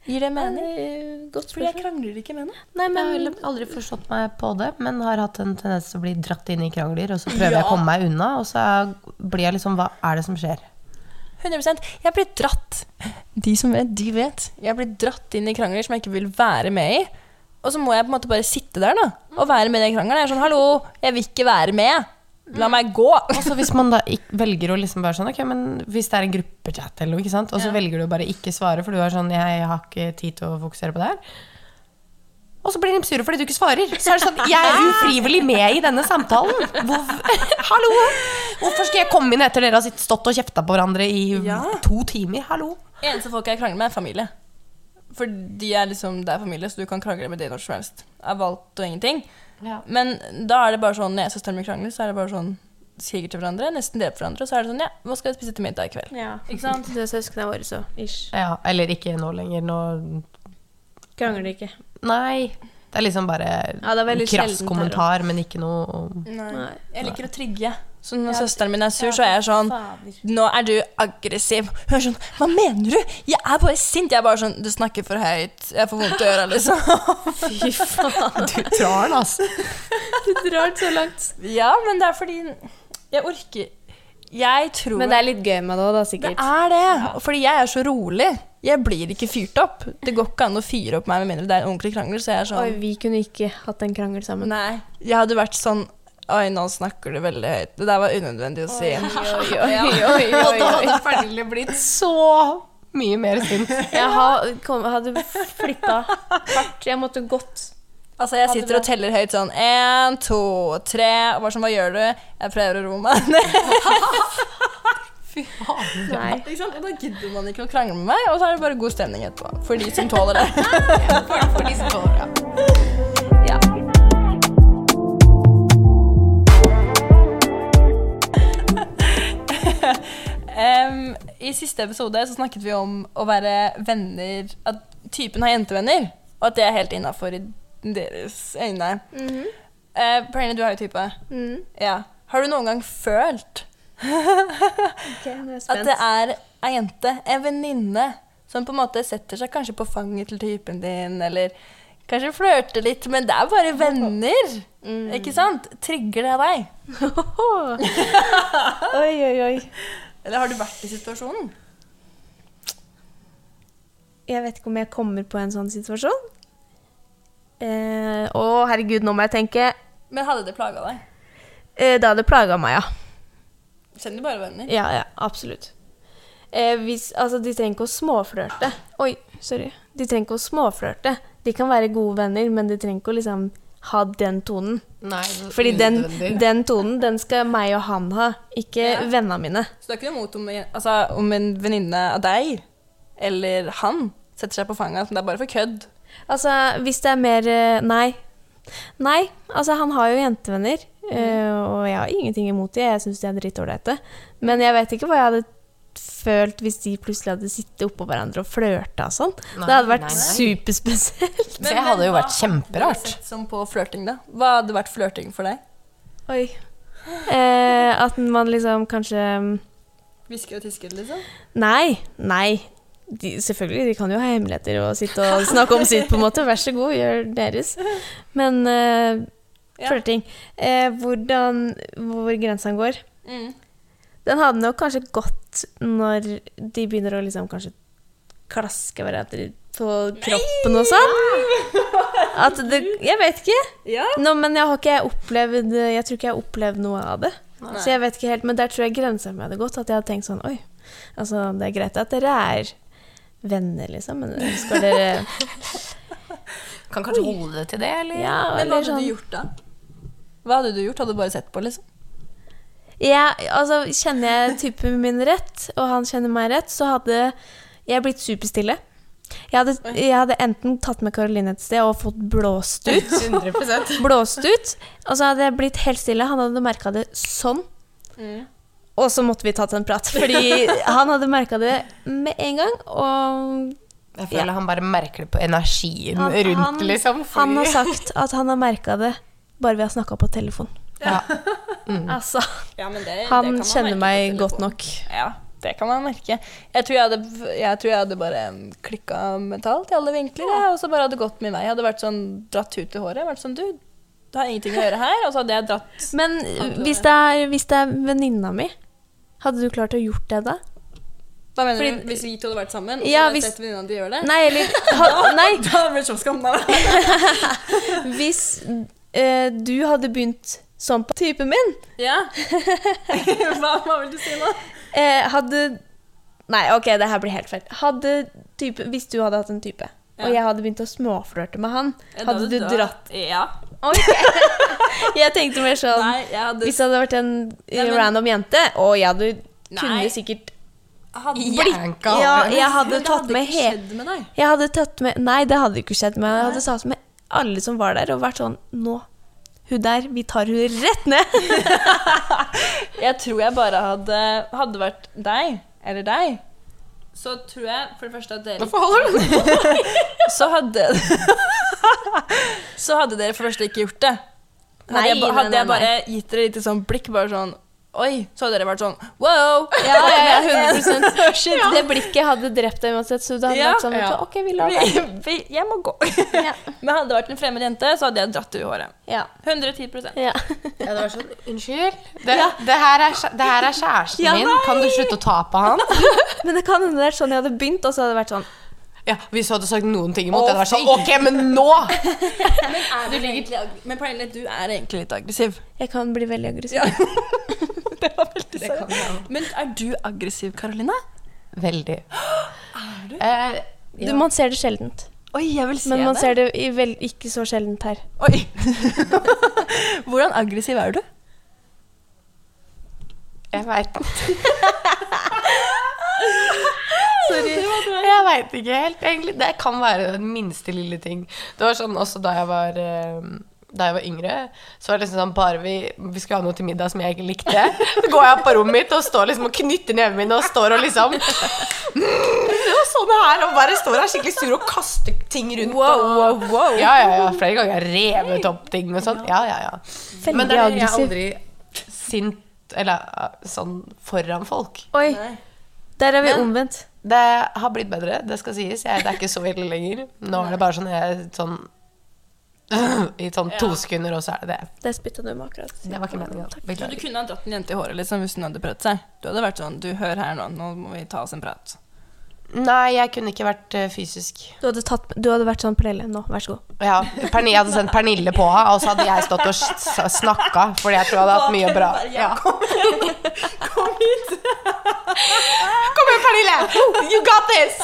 Gir det mening? Godt Fordi jeg krangler ikke med henne. Nei, Jeg har aldri forstått meg på det, men har hatt en tendens til å bli dratt inn i krangler, og så prøver jeg å komme meg unna, og så blir jeg liksom Hva er det som skjer? 100% Jeg blir dratt De som vet, de vet. Jeg blir dratt inn i krangler som jeg ikke vil være med i. Og så må jeg på en måte bare sitte der da og være med i den krangelen. Jeg er sånn, hallo, jeg vil ikke være med. La meg gå! Og så hvis man da velger å liksom bare sånn Ok, men hvis det er en gruppechat eller noe, og så Ja. velger du bare ikke svare, for du er sånn Jeg har ikke tid til å fokusere på det her. Og så blir de sure fordi du ikke svarer. Så er det sånn Jeg er ufrivillig med i denne samtalen. Hvor, hallo! Hvorfor skal jeg komme inn etter dere har stått og kjefta på hverandre i Ja. to timer? Hallo? Eneste folk jeg krangler med, er familie. For de er liksom, det er familie, så du kan krangle med det når som helst. Av alt og ingenting. Ja. Men da er det bare sånn, når jeg og søsteren min krangler, så er det bare sånn Skriker til hverandre, nesten dreper hverandre, og så er det sånn Ja, hva skal vi spise til middag i kveld? Ja. Ikke sant? Det er søsknene våre, så ish. Ja, eller ikke nå lenger. Nå Krangler de ikke. Nei. Det er liksom bare Ja, det er veldig krass kommentar, men ikke noe Nei. Nei. Jeg liker å trigge. Så når søsteren min er sur, så er jeg sånn Fader. Nå er du aggressiv. Hun er sånn Hva mener du? Jeg er bare sint. Jeg er bare sånn Du snakker for høyt. Jeg får vondt i øra, liksom. Fy faen. Du drar den, altså. Du drar den så langt. Ja, men det er fordi jeg orker Jeg tror Men det er litt gøy med det òg, da, Det er det. Fordi jeg er så rolig. Jeg blir ikke fyrt opp. Det går ikke an å fyre opp meg med mindre det er en ordentlig krangel. Så jeg er sånn Oi, vi kunne ikke hatt en krangel sammen. Nei. Jeg hadde vært sånn Oi, nå snakker du veldig høyt. Det der var unødvendig å si. oi, oi, oi, Og da hadde Pernille blitt så mye mer sint. Jeg har, kom, hadde flippa hardt. Jeg måtte gått. Altså, jeg sitter og teller høyt sånn én, to, tre Og bare sånn, hva gjør du? Jeg prøver å roe meg ned. Nei. Ikke sant? Og da gidder man ikke å krangle med meg, og så er det bare god stemning etterpå. For de som tåler det. For de som tåler det. Em, I siste episode så snakket vi om å være venner At typen har jentevenner, og at det er helt innafor i deres øyne. Mm -hmm. uh, Pernille, du har jo type. Mm. Ja. Har du noen gang følt Ok, nå jeg at det er ei jente, en venninne, som på en måte setter seg kanskje på fanget til typen din, eller kanskje flørte litt, men det er bare venner? Mm. Ikke sant? Trigger det deg? Oi, oi, oi. Eller har du vært i situasjonen? Jeg vet ikke om jeg kommer på en sånn situasjon. Eh, å, herregud, nå må jeg tenke. Men hadde det plaga deg? Eh, det hadde plaga meg, ja. Kjenner bare venner. Ja, ja, absolutt. Eh, hvis, altså, de trenger ikke å småflørte. Oi, sorry. De trenger ikke å småflørte. De kan være gode venner, men de trenger ikke å liksom ha den tonen. Nei, Fordi den, den tonen, den skal meg og han ha, ikke Ja. vennene mine. Så du er ikke noe imot om, altså, om en venninne av deg eller han setter seg på fanget? Men det er bare for kødd. Altså, hvis det er mer eh, Nei. Nei, altså, han har jo jentevenner, mm. og jeg har ingenting imot dem. Jeg syns de er drittålreite. Men jeg vet ikke hva jeg hadde følt hvis de plutselig hadde sittet oppå hverandre og flørta og sånn. Nei, Det hadde vært nei, nei. superspesielt. Det hadde jo vært kjemperart. Som på flørting, da. Hva hadde vært flørting for deg? Oi. Eh, at man liksom kanskje Hvisker og tisker, liksom? Nei. Nei. De, selvfølgelig, de kan jo ha hemmeligheter og sitte og snakke om sitt, på en måte. Vær så god, gjør deres. Men eh, flørting eh, Hvordan Hvor grensene går? Mm. Den hadde nok kanskje gått når de begynner å liksom kanskje klaske hverandre på kroppen og sånn. At det Jeg vet ikke. Ja. Nå, men jeg har ikke opplevd Jeg tror ikke jeg har opplevd noe av det. Nei. Så jeg vet ikke helt, Men der tror jeg grensa mi hadde gått. At jeg hadde tenkt sånn Oi, altså det er greit at dere er venner, liksom, men skal dere Kan kanskje holde det til det, eller? Ja, Men hva hadde sånn du gjort da? Hva hadde du gjort? Hadde du bare sett på, liksom? Ja, altså Kjenner jeg typen min rett, og han kjenner meg rett, så hadde jeg blitt superstille. Jeg hadde, jeg hadde enten tatt med Caroline et sted og fått blåst ut. 100% blåst ut, og så hadde jeg blitt helt stille. Han hadde merka det sånn. Og så måtte vi tatt en prat, fordi han hadde merka det med en gang. Og Jeg føler han bare merker det på energien Han- rundt, han- liksom. han har sagt at han har merka det bare vi har snakka på telefon. Ja. Altså, Ja, men det, han det kjenner meg godt nok. Ja, det kan man merke. Jeg tror jeg hadde, jeg tror jeg hadde bare klikka mentalt i alle vinkler, Ja. og så bare hadde gått min vei. Jeg hadde vært sånn dratt ut i håret. Vært sånn, du, det har ingenting å gjøre her. Og så hadde jeg dratt Men hvis det er, hvis det er venninna mi, hadde du klart å gjort det da? Hva mener Fordi- du? Hvis vi to hadde vært sammen, og så Ja, hadde hvis- sett venninna di gjøre det? Nei, eller ha, Nei, Da hadde jeg blitt så skamma. hvis eh, du hadde begynt Som på typen min. Ja. hva, hva vil du si nå? Eh, hadde Nei, ok, det her blir helt feil. Hadde type, hvis du hadde hatt en type, Ja. og jeg hadde begynt å småflørte med han, hadde du dratt Ja. Ok. Jeg tenkte mer sånn Nei, jeg hadde Hvis det hadde vært en Nei, men- random jente, og jeg hadde Nei. kunne sikkert hadde Jænka Ja, jeg hadde tatt hadde med ikke skjedd med deg. Jeg hadde tatt med Nei, det hadde ikke skjedd, men jeg hadde tatt med alle som var der, og vært sånn Nå, hun der, vi tar hun rett ned. Jeg tror jeg bare hadde Hadde vært deg, eller deg, så tror jeg for det første at dere Hvorfor holder du Så hadde Så hadde dere for det første ikke gjort det. Hadde, Nei, jeg, hadde nei, nei, jeg bare gitt dere litt sånn blikk, bare sånn Oi, så hadde dere vært sånn wow! Ja, ja, ja, 100 Shit. Det blikket hadde drept deg uansett, så det hadde Ja. vært sånn Ja. Ok, vi lar vi- Jeg må gå. Ja. Men hadde det vært en fremmed jente, så hadde jeg dratt det i håret. Ja. 110 ja. Ja, det var sånn, Unnskyld? Det, det, her er, det her er kjæresten Ja, min. Kan du slutte å ta på han? Men det kan hende det er sånn jeg hadde begynt, og så hadde det vært sånn Ja, Hvis du hadde sagt noen ting imot, Å, det hadde vært sånn. Ok, men nå! Men, er du egentlig, men Pernille, du er egentlig litt aggressiv. Jeg kan bli veldig aggressiv. Ja. det var veldig Det Men er du aggressiv, Karoline? Veldig. Er du? Eh, Du, man ser det sjeldent. Oi, jeg vil se Men man det. ser det vel, ikke så sjeldent her. Oi. Hvordan aggressiv er du? jeg veit Sorry. Jeg veit ikke helt, egentlig. Det kan være den minste lille ting. Det var sånn også da jeg var eh, da jeg var yngre, så var det liksom sånn bare vi, vi skulle ha noe til middag som jeg ikke likte. Så går jeg opp på rommet mitt og står liksom og knytter nevene mine og står og liksom mm, det sånn her, og bare står her skikkelig sur og kaster ting rundt. Wow, wow, wow. Ja, ja, ja. Flere ganger har jeg revet opp ting og sånn. Ja, ja, ja. Veldig Men det er, jeg er aldri sint eller uh, sånn foran folk. Oi, der er vi Men- omvendt. Det har blitt bedre, det skal sies. Jeg, det er ikke så ille lenger. Nå er det bare sånn jeg sånn I sånn to sekunder, og så er det det. Det spytta du med akkurat. Det var ikke meningen. Beklager. du kunne ha dratt en jente i håret liksom, hvis hun hadde prøvd seg? Du hadde vært sånn Du, hør her nå, nå må vi ta oss en prat. Nei, jeg kunne ikke vært uh, fysisk. Du hadde, tatt, du hadde vært sånn Pernille, nå, vær så god. Ja, Pernille, jeg hadde sendt Pernille på henne, og så hadde jeg stått og snakka, fordi jeg tror jeg hadde hatt mye bra. Ja. Kom hit! Kom igjen, Pernille! You got this!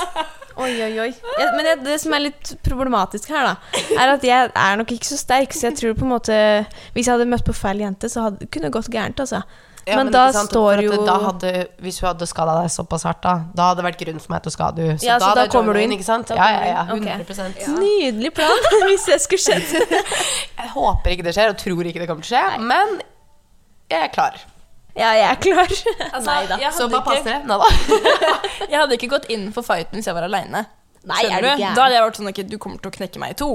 Oi, oi, oi. Jeg, men det, det som er litt problematisk her, da, er at jeg er nok ikke så sterk, så jeg tror på en måte Hvis jeg hadde møtt på feil jente, så hadde, kunne det gått gærent, altså. Ja, men, men, da sant, står jo da hadde, Hvis hun hadde skada deg såpass hardt, da Da hadde det vært grunn for meg til å skade henne. Ja, så da da kommer du inn. Ikke sant? Ja, ja, ja. du inn. 100 Ok. Nydelig plan, hvis det skulle skjedd. Jeg håper ikke det skjer, og tror ikke det kommer til å skje, men jeg er klar. Ja, jeg er klar. Altså, Nei da. Så bare pass dere. Da. jeg hadde ikke gått inn for fighten hvis jeg var aleine. Nei, er du? Da hadde jeg vært sånn ok, du kommer til å knekke meg i to.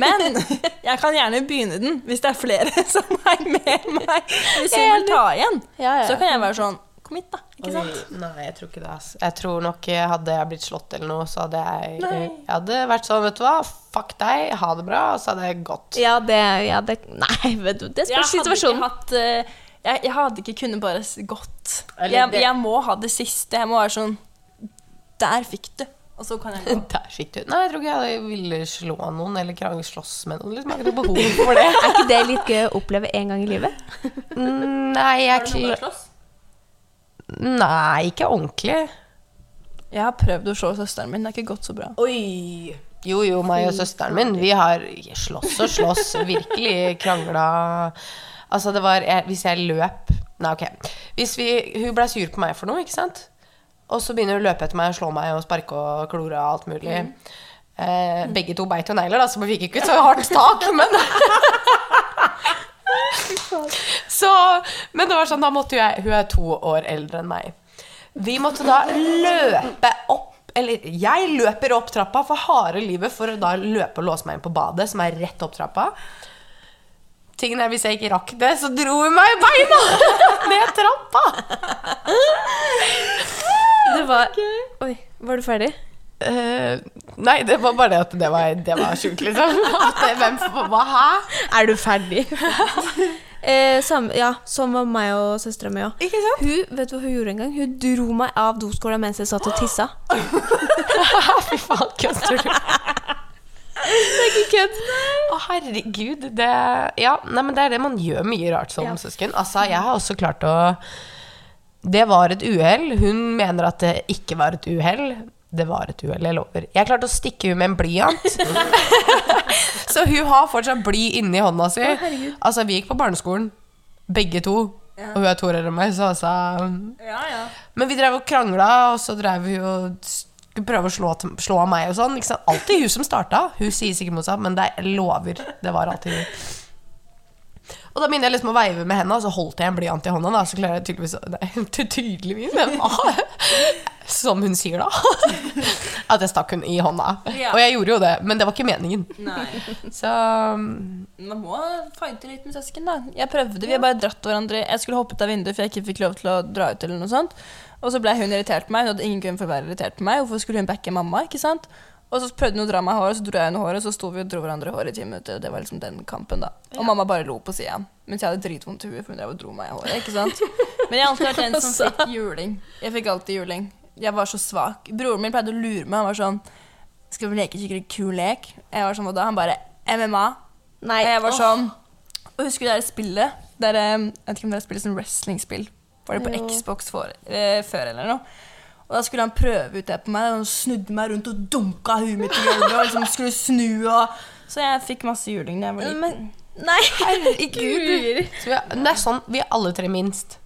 Men jeg kan gjerne begynne den hvis det er flere som er med meg. Hvis hun vil ta igjen, Ja, ja. så kan jeg være sånn Kom hit, da. Ikke sant? Nei, jeg tror ikke det. ass. Jeg tror nok eh, Hadde jeg blitt slått eller noe, så hadde jeg Jeg hadde vært sånn, vet du hva, fuck deg, ha det bra, og så hadde jeg gått. Ja, det, ja, det Nei, vet du, det spørs situasjonen. hatt eh, jeg, jeg hadde ikke kunnet bare gått. Jeg, jeg må ha det siste. Jeg må være sånn Der fikk du. Og så kan jeg gå. Der fikk du Nei, jeg tror ikke jeg ville slå noen eller krang, slåss med noen. Liksom, jeg har ikke noe behov for det. Er ikke det litt gøy å oppleve en gang i livet? Mm, Nei, jeg Har du noen gang slåss? Nei, ikke ordentlig. Jeg har prøvd å slå søsteren min. Det er ikke gått så bra. Oi! Jo, jo, meg og søsteren min, vi har slåss og slåss. Virkelig krangla. Altså, det var jeg, Hvis jeg løp Nei, ok. Hvis vi, hun blei sur på meg for noe, ikke sant? Og så begynner hun å løpe etter meg og slå meg og sparke og klore og alt mulig. Eh, begge to beit jo negler, da, så vi fikk ikke så hardt tak, men Så Men det var sånn, da måtte jeg Hun er to år eldre enn meg. Vi måtte da løpe opp Eller jeg løper opp trappa for harde livet for å da løpe og låse meg inn på badet, som er rett opp trappa. Tingen er, Hvis jeg ikke rakk det, så dro hun meg i beina ned trappa. Det var Oi, var du ferdig? Uh, nei, det var bare det at det var, det var sjukt, liksom. At det, hvem, hva, hæ? Er du ferdig? eh, samme, ja, sånn var meg og søstera mi òg. Hun vet du hva hun gjorde en gang? Hun dro meg av doskåla mens jeg satt og tissa. Fy faen, kødder du? Det er ikke kødd. Å, herregud. Det, ja, nei, men det er det man gjør mye rart som Ja. søsken. Altså, jeg har også klart å Det var et uhell. Hun mener at det ikke var et uhell. Det var et uhell, jeg lover. Jeg klarte å stikke henne med en blyant. Så hun har fortsatt bly inni hånda si. altså, vi gikk på barneskolen, begge to. Og hun er to år eldre enn meg, så altså Ja, ja. Men vi drev og krangla, og så drev vi og skulle prøve å slå, slå meg og sånn. Alltid hun som starta. Hun sier sikkert motsatt, men det, jeg lover. Det var alltid hun. Og da begynner jeg liksom å veive med henda, og så holdt jeg en blyant i hånda. Da, så klarer jeg tydeligvis Nei, tydeligvis, men ah, Som hun sier da. At jeg stakk hun i hånda. Ja. Og jeg gjorde jo det, men det var ikke meningen. Nei. Så Man må fighte litt med søsken, da. Jeg prøvde, vi har bare dratt hverandre Jeg skulle hoppet av vinduet for jeg ikke fikk lov til å dra ut, eller noe sånt. Og så ble hun irritert på meg. Hun hadde ingen grunn for å være irritert på meg. Hvorfor skulle hun backe mamma? ikke sant? Og så prøvde hun å dra meg i håret, så dro jeg henne håret, så sto vi og dro hverandre i håret i ti minutter. Og det var liksom den kampen, da. Og mamma bare lo på sida. Mens jeg hadde dritvondt i huet, for hun drev og dro meg i håret. ikke sant? Men jeg har alltid vært den som fikk juling. Jeg fikk alltid juling. Jeg var så svak. Broren min pleide å lure meg. Han var sånn Skal vi leke skikkelig kul lek? Jeg var sånn, og da han bare MMA. Nei. Og jeg var sånn Og husker du det spillet? Det er, eh, jeg vet ikke om det er spillet som wrestlingspill. Var det på Jo. Xbox for, eh, før eller noe? Og da skulle han prøve ut det på meg. Og han snudde meg rundt og dunka huet mitt i gulvet. Og liksom skulle snu og Så jeg fikk masse juling da jeg var liten. Men Nei, herregud. Så vi er, det er sånn vi er alle tre minst.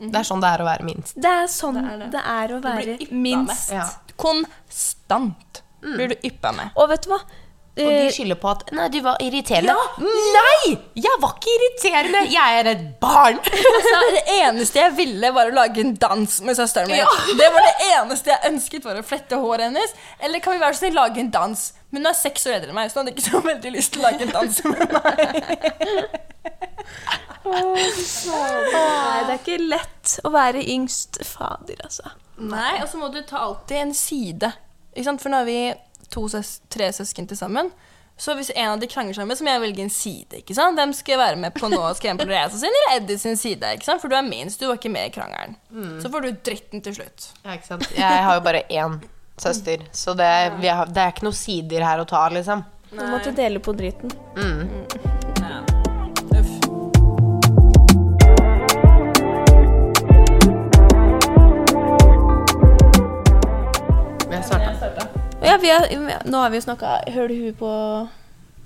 Det er sånn det er å være minst. Det er sånn Det det er er, å være minst. Ja. Konstant blir du yppa med. Og vet du hva? Og de Eh, skylder på at 'nei, du var irriterende'. Nei! Jeg var ikke irriterende! Jeg er et barn! Altså, det eneste jeg ville, var å lage en dans med søsteren min. Det var det eneste jeg ønsket, var å flette håret hennes. Eller kan vi være så snill lage en dans? Men hun er seks år eldre enn meg, så hun hadde ikke så veldig lyst til å lage en dans med meg. Nei, det er ikke lett å være yngst. Fader, altså. Nei, og så må du ta alltid en side. Ikke sant? For nå er vi to søs tre søsken til sammen. Så hvis en av de krangler sammen, så må jeg velge en side. ikke sant? Hvem skal jeg være med på nå? Skal jeg være på Reza sin eller Eddie sin side? ikke sant? For du er minst, du var ikke med i krangelen. Så får du dritten til slutt. Ja, ikke sant? Jeg har jo bare én søster, så det, vi har, det er ikke noen sider her å ta, liksom. Du måtte dele på driten. Ja. Har, nå har vi jo snakka høl i huet på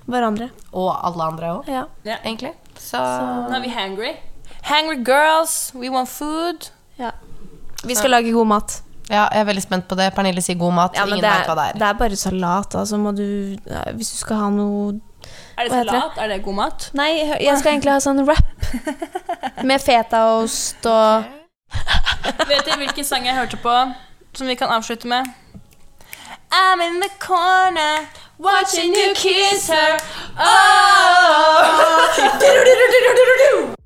hverandre. Og alle andre òg, Ja. Ja. egentlig. Så, Nå er vi hangry. Hangry girls, we want food. ja. Vi skal lage god mat. ja, jeg er veldig spent på det. Pernille sier god mat. Ja, Ingen vet hva det er. det er bare salat. Altså må du ja, Hvis du skal ha noe Er det salat? Er det god mat? Nei, jeg skal egentlig ha sånn wrap med fetaost og Vet dere hvilken sang jeg hørte på som vi kan avslutte med? I'm in the corner watching you kiss her. Oh. oh.